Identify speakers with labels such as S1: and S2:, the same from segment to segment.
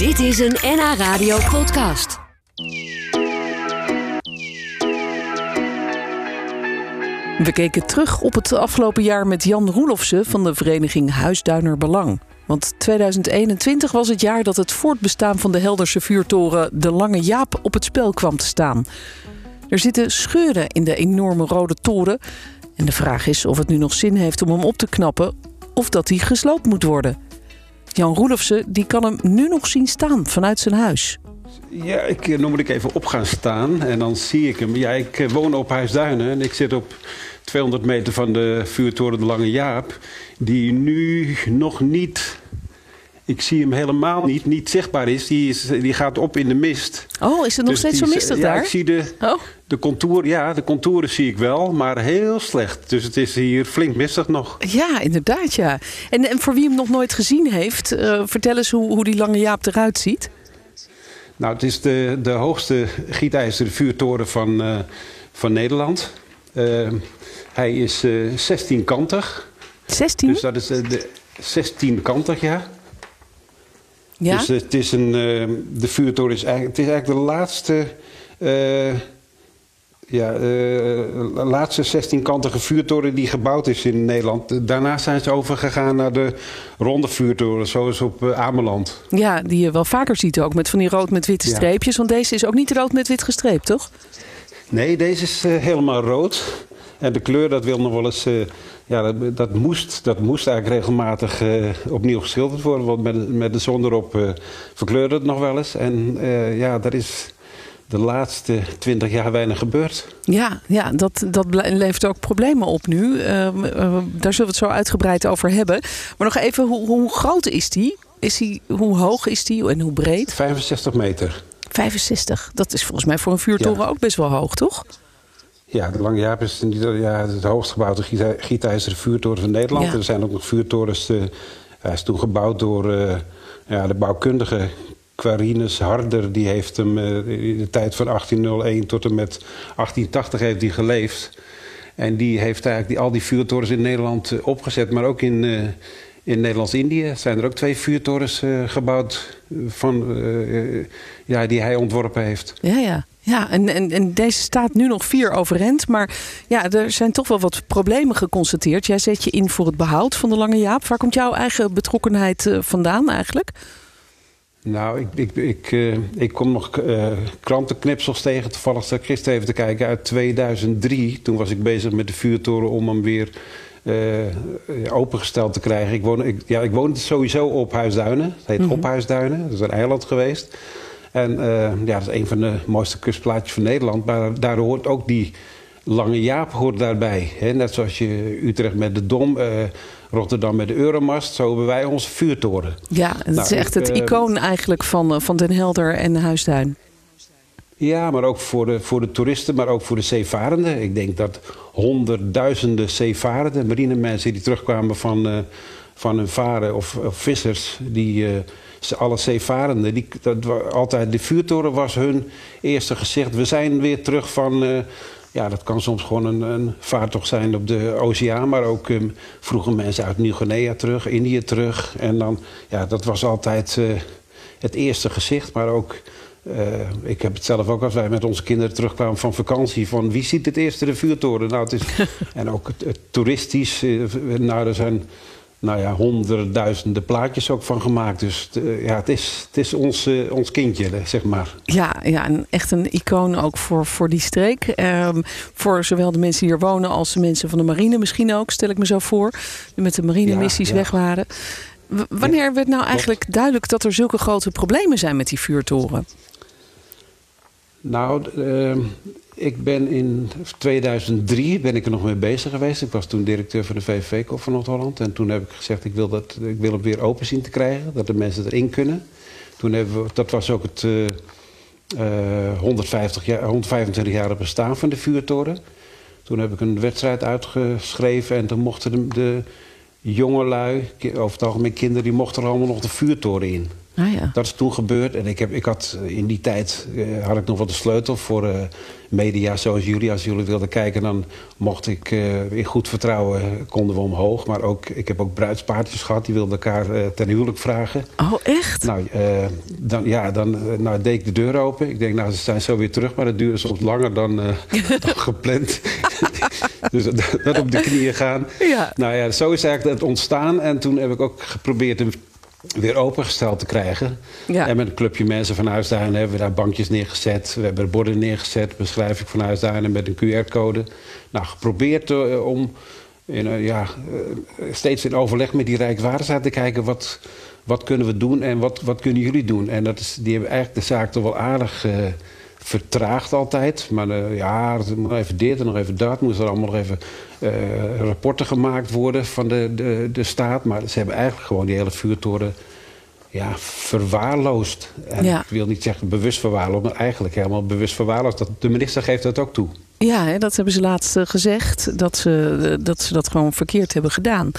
S1: Dit is een NH Radio podcast.
S2: We keken terug op het afgelopen jaar met Jan Roelofsen van de vereniging Huisduiner Belang. Want 2021 was het jaar dat het voortbestaan van de Helderse vuurtoren De Lange Jaap op het spel kwam te staan. Er zitten scheuren in de enorme rode toren. En de vraag is of het nu nog zin heeft om hem op te knappen of dat hij gesloopt moet worden. Jan Roelofsen die kan hem nu nog zien staan vanuit zijn huis.
S3: Ja, ik, eh, dan moet ik even op gaan staan en dan zie ik hem. Ja, ik eh, woon op Huisduinen en ik zit op 200 meter van de vuurtoren De Lange Jaap. Die nu nog niet, ik zie hem helemaal niet, niet zichtbaar is. Die, is, die gaat op in de mist.
S2: Oh, is het nog
S3: Dus
S2: steeds zo
S3: is-
S2: mistig
S3: ja,
S2: daar?
S3: ik zie de,
S2: Oh,
S3: de contour, ja, de contouren zie ik wel, maar heel slecht. Dus het is hier flink mistig nog.
S2: ja, inderdaad, ja. En, en voor wie hem nog nooit gezien heeft, eh, vertel eens hoe, hoe die Lange Jaap eruit ziet.
S3: Nou, het is de, de hoogste gietijzeren vuurtoren van, eh, van Nederland. Eh, hij is eh 16-kantig.
S2: 16?
S3: Dus dat is de 16-kantig, ja.
S2: Ja?
S3: Dus het is een, eh, de vuurtoren is eigenlijk, het is eigenlijk de laatste, eh, ja, eh, laatste 16-kantige vuurtoren die gebouwd is in Nederland. Daarna zijn ze overgegaan naar de ronde vuurtoren, zoals op eh, Ameland.
S2: ja, die je wel vaker ziet ook met van die rood met witte
S3: Ja.
S2: streepjes. Want deze is ook niet rood met wit gestreept, toch?
S3: Nee, deze is eh, helemaal rood. En de kleur, dat wil nog wel eens. Ja, dat, dat, moest, dat moest eigenlijk regelmatig eh, opnieuw geschilderd worden. Want met, de- met de zon erop eh, verkleurde het nog wel eens. En eh, ja, dat is de laatste twintig jaar weinig gebeurd.
S2: Ja, ja dat, dat levert ook problemen op nu. Ehm, eh, daar zullen we het zo uitgebreid over hebben. Maar nog even, hoe, hoe groot is die? Is die? Hoe hoog is die en hoe breed?
S3: 65 meter.
S2: 65. Dat is volgens mij voor een vuurtoren
S3: Ja.
S2: ook best wel hoog, toch?
S3: Ja, de Lange Jaap is niet, ja, het hoogst gebouwde gietij- gietijzeren vuurtoren van Nederland.
S2: Ja.
S3: Er zijn ook nog vuurtorens. eh, hij is toen gebouwd door eh, ja, de bouwkundige Quarinus Harder. Die heeft hem eh, in de tijd van 1801 tot en met 1880 heeft die geleefd. En die heeft eigenlijk die, al die vuurtorens in Nederland opgezet. Maar ook in, in Nederlands-Indië zijn er ook twee vuurtorens gebouwd... Van, ja, die hij ontworpen heeft.
S2: Ja, ja. Ja, en, en, en deze staat nu nog vier overeind. Maar ja, er zijn toch wel wat problemen geconstateerd. Jij zet je in voor het behoud van de Lange Jaap. Waar komt jouw eigen betrokkenheid eh, vandaan eigenlijk?
S3: Nou, ik, ik, ik, eh, ik kom nog eh, krantenknipsels tegen. Toevallig zat ik gisteren even te kijken uit 2003. Toen was ik bezig met de vuurtoren om hem weer opengesteld te krijgen. Ik, woon, ik, ja, ik woonde sowieso op Huisduinen. Het heet
S2: Mhm.
S3: Op Huisduinen. Dat is een eiland geweest. En eh, ja, dat is een van de mooiste kustplaatjes van Nederland. Maar daar hoort ook die Lange Jaap hoort daarbij. Hè? Net zoals je Utrecht met de Dom, eh, Rotterdam met de Euromast. Zo hebben wij onze vuurtoren.
S2: Ja, het
S3: Nou,
S2: is echt
S3: ik,
S2: het icoon eigenlijk van, eh, van Den Helder en Huisduin.
S3: Ja, maar ook voor de, voor de toeristen, maar ook voor de zeevarenden. Ik denk dat honderdduizenden zeevarenden, marinemensen die terugkwamen van, eh, van hun varen of, vissers, die, eh, alle zeevarenden, die, dat, altijd, de vuurtoren was hun eerste gezicht. We zijn weer terug van, eh, ja, dat kan soms gewoon een, een vaartocht zijn op de oceaan, maar ook eh, vroegen mensen uit Nieuw-Guinea terug, Indië terug. En dan, ja, dat was altijd het eerste gezicht, maar ook. Eh, ik heb het zelf ook als wij met onze kinderen terugkwamen van vakantie. Van wie ziet het eerste de vuurtoren? Nou, het is, en ook het, het toeristisch. eh, nou, er zijn nou ja, honderdduizenden plaatjes ook van gemaakt. Dus eh, ja, het is, het is ons, ons kindje, zeg maar.
S2: Ja, ja en echt een icoon ook voor, voor die streek. Ehm, voor zowel de mensen die hier wonen als de mensen van de marine misschien ook, stel ik me zo voor. Die met de marinemissies
S3: Ja, ja.
S2: weg waren. W- wanneer werd nou eigenlijk duidelijk dat er zulke grote problemen zijn met die vuurtoren?
S3: Nou, eh, ik ben in 2003 ben ik er nog mee bezig geweest. Ik was toen directeur van de VVV Kop van Noord-Holland. En toen heb ik gezegd, ik wil, dat, ik wil hem weer open zien te krijgen. Dat de mensen erin kunnen. Toen hebben we, dat was ook het eh, eh, 150 jaar, 125 jaar bestaan van de vuurtoren. Toen heb ik een wedstrijd uitgeschreven. En toen mochten de, de jongelui, over het algemeen kinderen, die mochten er allemaal nog de vuurtoren in.
S2: Ah, ja.
S3: Dat is toen gebeurd. En ik heb, ik had, in die tijd uh, had ik nog wel de sleutel voor uh, media zoals jullie. Als jullie wilden kijken, dan mocht ik uh, in goed vertrouwen, konden we omhoog. Maar ook, ik heb ook bruidspaardjes gehad, die wilden elkaar ten huwelijk vragen.
S2: Oh, echt?
S3: Nou, dan, ja, dan nou, deed ik de deur open. Ik denk, nou, ze zijn zo weer terug. Maar dat duurde soms langer dan, dan gepland. dus dat op de knieën gaan.
S2: Ja.
S3: Nou ja, zo is eigenlijk het ontstaan. En toen heb ik ook geprobeerd hem weer opengesteld te krijgen.
S2: Ja.
S3: En met een clubje mensen van Huisduinen hebben we daar bankjes neergezet. We hebben borden neergezet, beschrijf ik van Huisduinen met een QR-code. Nou, geprobeerd uh, om in, uh, ja, uh, steeds in overleg met die Rijkswaterstaat te kijken... wat, wat kunnen we doen en wat, wat kunnen jullie doen. En dat is, die hebben eigenlijk de zaak toch wel aardig vertraagd altijd. Maar uh, ja, nog even dit en nog even dat. Moest er allemaal nog even uh, rapporten gemaakt worden van de, de, de staat. Maar ze hebben eigenlijk gewoon die hele vuurtoren ja, verwaarloosd. En
S2: Ja.
S3: ik wil niet zeggen bewust verwaarloosd, maar eigenlijk helemaal bewust verwaarloosd. Dat, de minister geeft dat ook toe.
S2: Ja, hè, dat hebben ze laatst eh, gezegd, dat ze, eh, dat ze dat gewoon verkeerd hebben gedaan.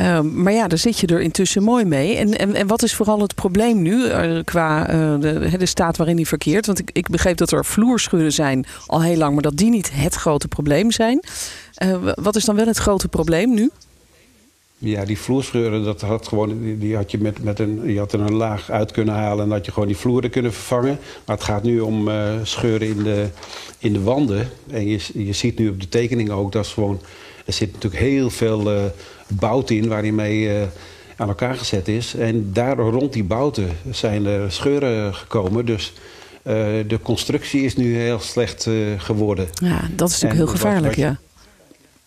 S2: Uh, maar ja, daar zit je er intussen mooi mee. En, en, en wat is vooral het probleem nu uh, qua de, de, staat waarin hij verkeert? Want ik, ik begreep dat er vloerscheuren zijn al heel lang, maar dat die niet het grote probleem zijn. Wat is dan wel het grote probleem nu?
S3: Ja, die vloerscheuren, dat had gewoon, die, had je met, met een, je had er een laag uit kunnen halen en had je gewoon die vloeren kunnen vervangen. Maar het gaat nu om uh, scheuren in de, in de wanden. En je, je ziet nu op de tekening ook dat is gewoon, er zit natuurlijk heel veel uh, bout in waar hij mee uh, aan elkaar gezet is. En daar rond die bouten zijn er scheuren gekomen. Dus de constructie is nu heel slecht geworden.
S2: Ja, dat is natuurlijk en heel gevaarlijk,
S3: wat, wat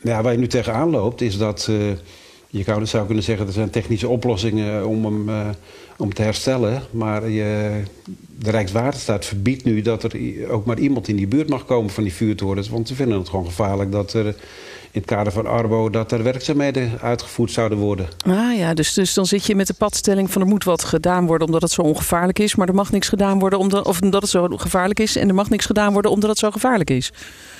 S2: ja.
S3: Ja, waar je nu tegenaan loopt is dat je zou, zou kunnen zeggen, er zijn technische oplossingen om hem uh, om te herstellen. Maar je, de Rijkswaterstaat verbiedt nu dat er ook maar iemand in die buurt mag komen van die vuurtorens. Want ze vinden het gewoon gevaarlijk dat er in het kader van Arbo dat er werkzaamheden uitgevoerd zouden worden.
S2: Ah ja, dus, dus dan zit je met de padstelling van er moet wat gedaan worden omdat het zo ongevaarlijk is. Maar er mag niks gedaan worden omdat, of omdat het zo gevaarlijk is. En er mag niks gedaan worden omdat het zo gevaarlijk is.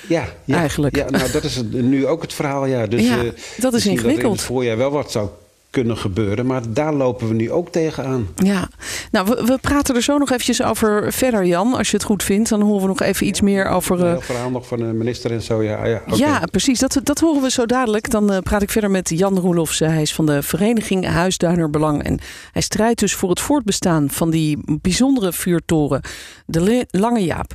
S3: Ja, ja
S2: eigenlijk.
S3: Ja, nou, dat is nu ook het verhaal. Ja, dus,
S2: ja
S3: uh,
S2: dat is ingewikkeld.
S3: Dat in het voorjaar wel wat zou kunnen gebeuren. Maar daar lopen we nu ook tegenaan.
S2: Ja, nou, we, we, praten er zo nog eventjes over verder, Jan. Als je het goed vindt, dan horen we nog even iets meer over...
S3: Heel verhaal nog van de minister en zo, ja. Ja, okay.
S2: ja precies. Dat, dat horen we zo dadelijk. Dan uh, praat ik verder met Jan Roelofs. Hij is van de vereniging Huisduiner Belang. En hij strijdt dus voor het voortbestaan van die bijzondere vuurtoren. De Lange Jaap.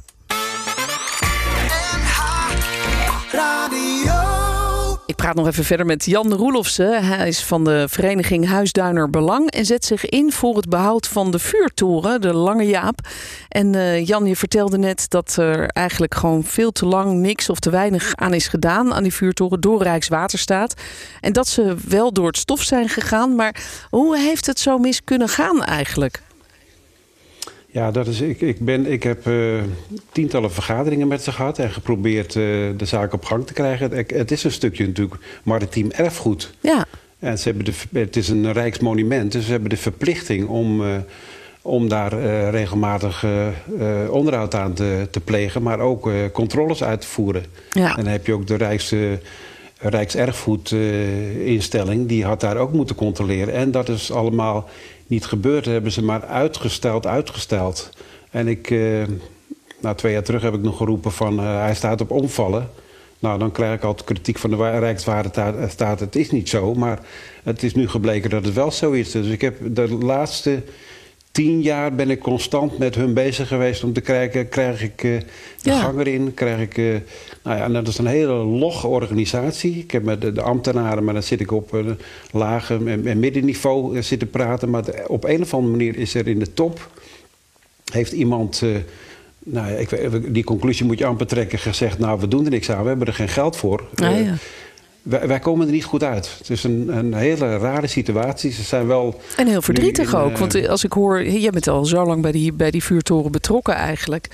S2: Praat nog even verder met Jan Roelofsen. Hij is van de vereniging Huisduiner Belang en zet zich in voor het behoud van de vuurtoren, de Lange Jaap. En uh, Jan, je vertelde net dat er eigenlijk gewoon veel te lang niks of te weinig aan is gedaan aan die vuurtoren door Rijkswaterstaat. En dat ze wel door het stof zijn gegaan. Maar hoe heeft het zo mis kunnen gaan eigenlijk?
S3: Ja, dat is, ik, ik, ben, ik heb uh, tientallen vergaderingen met ze gehad en geprobeerd uh, de zaak op gang te krijgen. Het, het, is een stukje natuurlijk maritiem erfgoed.
S2: Ja.
S3: En ze hebben de, het is een rijksmonument, dus ze hebben de verplichting om, uh, om daar regelmatig onderhoud aan te, te, plegen, maar ook controles uit te voeren.
S2: Ja.
S3: En dan heb je ook de Rijks, Rijkserfgoedinstelling, die had daar ook moeten controleren. En dat is allemaal niet gebeurd. hebben ze maar uitgesteld, uitgesteld. En ik, uh, nou, twee jaar terug heb ik nog geroepen van uh, hij staat op omvallen. Nou, dan krijg ik altijd kritiek van de Rijkswaterstaat. Het is niet zo, maar het is nu gebleken dat het wel zo is. Dus ik heb de laatste tien jaar ben ik constant met hun bezig geweest om te kijken... krijg ik uh, de
S2: Ja.
S3: gang erin, krijg ik... uh, nou ja, en dat is een hele logge organisatie. Ik heb met de, de ambtenaren, maar dan zit ik op een lage en, en middenniveau zitten praten. Maar de- op een of andere manier is er in de top... heeft iemand... eh, nou ja, ik, die conclusie moet je amper trekken. Gezegd, nou, we doen er niks aan. We hebben er geen geld voor.
S2: Ah,
S3: Eh,
S2: ja.
S3: Wij, wij komen er niet goed uit. Het is een, een hele rare situatie. Ze zijn wel...
S2: En heel verdrietig
S3: in,
S2: ook.
S3: eh,
S2: Want als ik hoor, jij bent al zo lang bij die, bij die vuurtoren betrokken eigenlijk.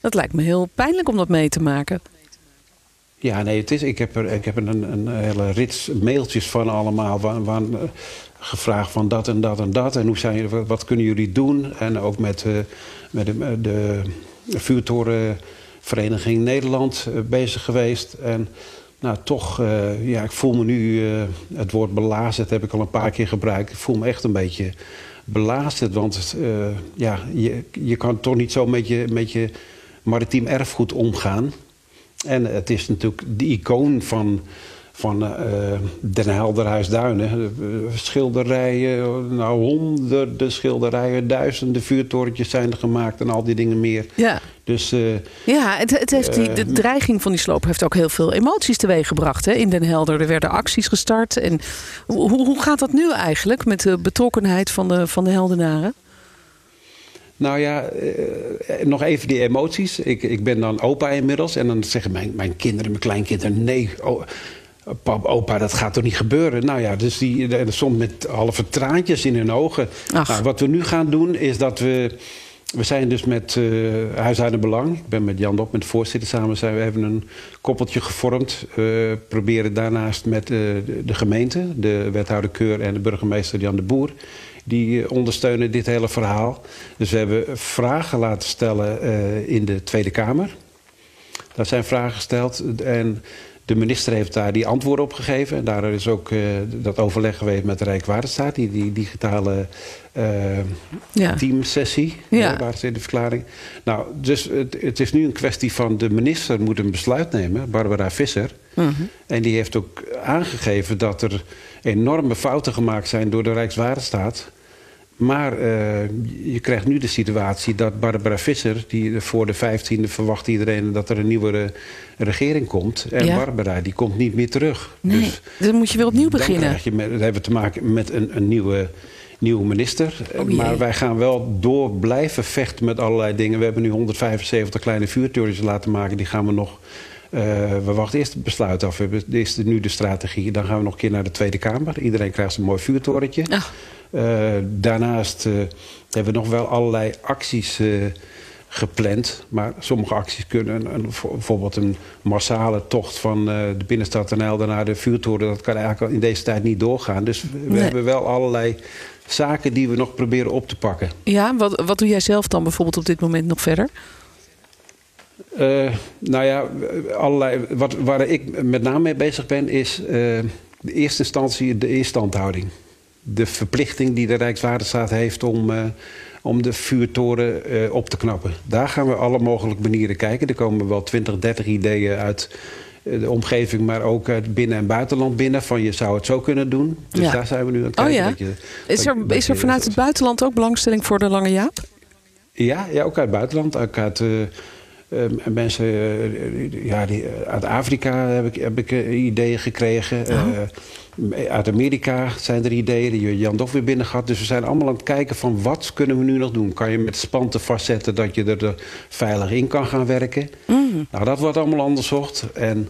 S2: Dat lijkt me heel pijnlijk om dat mee te maken.
S3: Ja, nee, het is, ik heb er, ik heb er een, een hele rits mailtjes van allemaal. Waar, waar, eh, gevraagd van dat en dat en dat. En hoe zijn wat- wat kunnen jullie doen? En ook met, eh, met de, de vuurtorenvereniging Nederland eh, bezig geweest. En nou, toch, eh, ja, ik voel me nu, eh, het woord belazerd heb ik al een paar keer gebruikt. Ik voel me echt een beetje belazerd. Want uh, ja, je, je kan toch niet zo met je, met je maritiem erfgoed omgaan. En het is natuurlijk de icoon van, van uh, Den Helderhuisduinen. Schilderijen, nou honderden schilderijen, duizenden vuurtorentjes zijn er gemaakt en al die dingen meer.
S2: Ja.
S3: Dus, uh,
S2: ja, het, het heeft die, de dreiging van die sloop heeft ook heel veel emoties teweeggebracht hè, in Den Helder. Er werden acties gestart. En hoe, hoe gaat dat nu eigenlijk met de betrokkenheid van de, van de Heldenaren?
S3: Nou ja, eh, nog even die emoties. Ik, ik ben dan opa inmiddels. En dan zeggen mijn, mijn kinderen, mijn kleinkinderen... nee, oh, pap, opa, dat gaat toch niet gebeuren? Nou ja, dus die, soms met halve traantjes in hun ogen. Nou, wat we nu gaan doen is dat we... We zijn dus met uh, Huishouden Belang. Ik ben met Jan Dok, met de voorzitter samen. Zijn, we hebben een koppeltje gevormd. We proberen daarnaast met uh, de, gemeente, de wethouder Keur en de burgemeester Jan de Boer die eh, ondersteunen dit hele verhaal. Dus we hebben vragen laten stellen uh, in de Tweede Kamer. Daar zijn vragen gesteld en de minister heeft daar die antwoorden op gegeven. En daar is ook uh, dat overleg geweest met de Rijkswaterstaat, die, die digitale uh, ja. teamsessie, ja. waar ze in de verklaring. Nou, dus het, het, is nu een kwestie van de minister moet een besluit nemen, Barbara Visser. Uh mhm. -huh. En die heeft ook aangegeven dat er enorme fouten gemaakt zijn door de Rijkswaterstaat. Maar uh, je krijgt nu de situatie dat Barbara Visser... Die voor de 15e verwacht iedereen dat er een nieuwe regering komt. En ja. Barbara die komt niet meer terug.
S2: Nee, dus dan moet je weer opnieuw beginnen.
S3: Dan, je met, dan hebben we te maken met een, een nieuwe, nieuwe minister. Oh, maar wij gaan wel door blijven vechten met allerlei dingen. We hebben nu 175 kleine vuurtorens laten maken. Die gaan we nog... Uh, we wachten eerst het besluit af. We hebben eerst nu de strategie. Dan gaan we nog een keer naar de Tweede Kamer. Iedereen krijgt een mooi vuurtorentje. Oh. Uh, daarnaast uh, hebben we nog wel allerlei acties uh, gepland. Maar sommige acties kunnen, een, bijvoorbeeld een massale tocht van de binnenstad Helder naar de vuurtoren... dat kan eigenlijk in deze tijd niet doorgaan. Dus we nee. hebben wel allerlei zaken die we nog proberen op te pakken.
S2: Ja, wat, wat doe jij zelf dan bijvoorbeeld op dit moment nog verder?
S3: Uh, nou ja, allerlei, wat, waar ik met name mee bezig ben, is uh, de eerste instantie de instandhouding. De verplichting die de Rijkswaterstaat heeft om, uh, om de vuurtoren op te knappen. Daar gaan we alle mogelijke manieren kijken. Er komen wel 20, 30 ideeën uit de omgeving, maar ook uit binnen- en buitenland binnen. Van je zou het zo kunnen doen. Dus ja. daar zijn we nu aan het kijken.
S2: Oh ja.
S3: dat je,
S2: is er, dat is er vanuit het buitenland ook belangstelling voor de Lange Jaap?
S3: Ja, ja ook uit het buitenland. Ook uit... Uh, mensen uh, ja, die, uit Afrika heb ik, heb ik uh, ideeën gekregen. Oh. uit Amerika zijn er ideeën. Die Jan Dof weer binnen gehad. Dus we zijn allemaal aan het kijken van wat kunnen we nu nog doen. Kan je met spanten vastzetten dat je er veilig in kan gaan werken. Mm. Nou, dat wordt allemaal onderzocht. En,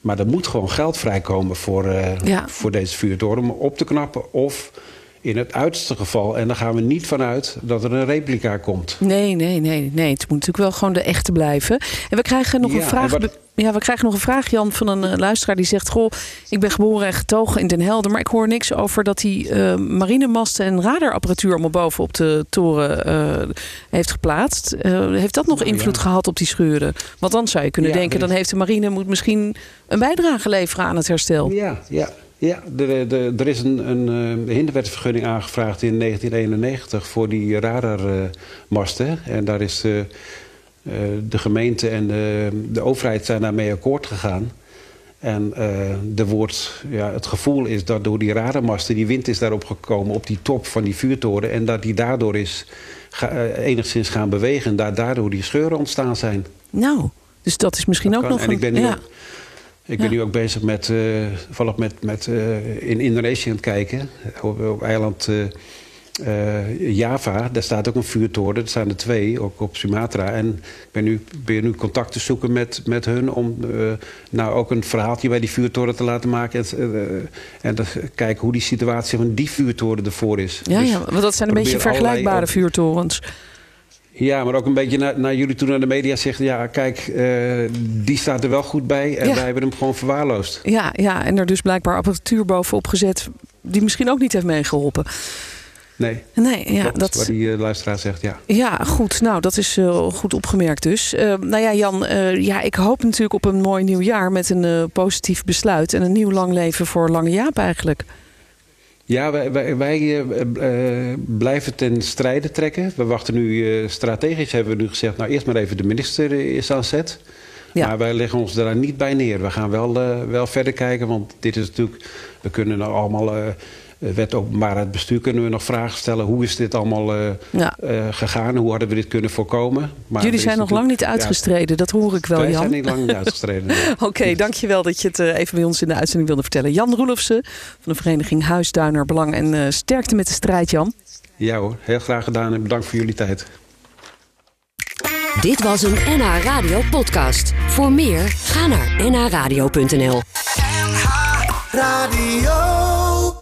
S3: maar er moet gewoon geld vrijkomen voor, ja. voor deze vuurtoren om op te knappen. Of in het uiterste geval, en daar gaan we niet vanuit dat er een replica komt.
S2: Nee, nee, nee, nee. Het moet natuurlijk wel gewoon de echte blijven. En we krijgen nog ja, een vraag. Wat... Ja, we krijgen nog een vraag, Jan, van een uh, luisteraar die zegt: Goh, ik ben geboren en getogen in Den Helder, maar ik hoor niks over dat hij uh, marinemasten en radarapparatuur allemaal boven op de toren uh, heeft geplaatst. heeft dat nog nou, invloed ja. gehad op die scheuren? Want dan zou je kunnen ja, denken: dan heeft de marine moet misschien een bijdrage leveren aan het herstel.
S3: Ja, ja. Ja, er, er, er is een, een, een hinderwetvergunning aangevraagd in 1991 voor die radarmasten. Uh, en daar is uh, de gemeente en de, de, overheid zijn daarmee akkoord gegaan. En er wordt, ja, het gevoel is dat door die radarmasten, die wind is daarop gekomen op die top van die vuurtoren. En dat die daardoor is ga, enigszins gaan bewegen. En daar, daardoor die scheuren ontstaan zijn.
S2: Nou, dus dat is misschien dat ook kan. nog
S3: en
S2: een...
S3: Ik ben nu ja. Ik ben ja. nu ook bezig met, uh, volop met, met uh, in Indonesië aan het kijken. Op, op eiland uh, Java, daar staat ook een vuurtoren. Er staan er twee, ook op Sumatra. En ik ben nu, ben nu contact te zoeken met, met hun... om nou ook een verhaaltje bij die vuurtoren te laten maken. En, en te kijken hoe die situatie van die vuurtoren ervoor is.
S2: Ja, dus ja want dat zijn een beetje vergelijkbare vuurtorens.
S3: Ja, maar ook een beetje naar, naar jullie toen naar de media zegt... ja, kijk, uh, die staat er wel goed bij en ja. wij hebben hem gewoon verwaarloosd.
S2: Ja, ja, en er dus blijkbaar apparatuur bovenop gezet... die misschien ook niet heeft meegeholpen.
S3: Nee,
S2: nee ja,
S3: Klopt,
S2: dat
S3: wat die uh, luisteraar zegt, ja.
S2: Ja, goed. Nou, dat is uh, goed opgemerkt dus. Uh, nou ja, Jan, ja, ik hoop natuurlijk op een mooi nieuw jaar... met een positief besluit en een nieuw lang leven voor Lange Jaap eigenlijk.
S3: Ja, wij, wij, wij uh, blijven ten strijde trekken. We wachten nu uh, strategisch, hebben we nu gezegd... nou eerst maar even de minister is aan zet. Ja. Maar wij leggen ons daar niet bij neer. We gaan wel, wel verder kijken, want dit is natuurlijk... we kunnen nou allemaal eh, wet openbaarheid bestuur kunnen we nog vragen stellen. Hoe is dit allemaal uh, ja. uh, gegaan? Hoe hadden we dit kunnen voorkomen?
S2: Maar Jullie zijn nog lang niet uitgestreden, dat hoor ik wel,
S3: Wij
S2: Jan.
S3: zijn niet lang niet uitgestreden.
S2: Oké, okay, dankjewel dat je het even bij ons in de uitzending wilde vertellen. Jan Roelofsen van de vereniging Huisduiner Belang. En sterkte met de strijd, Jan.
S3: Ja hoor, heel graag gedaan en bedankt voor jullie tijd.
S1: Dit was een NH Radio podcast. Voor meer, ga naar nhradio.nl NH Radio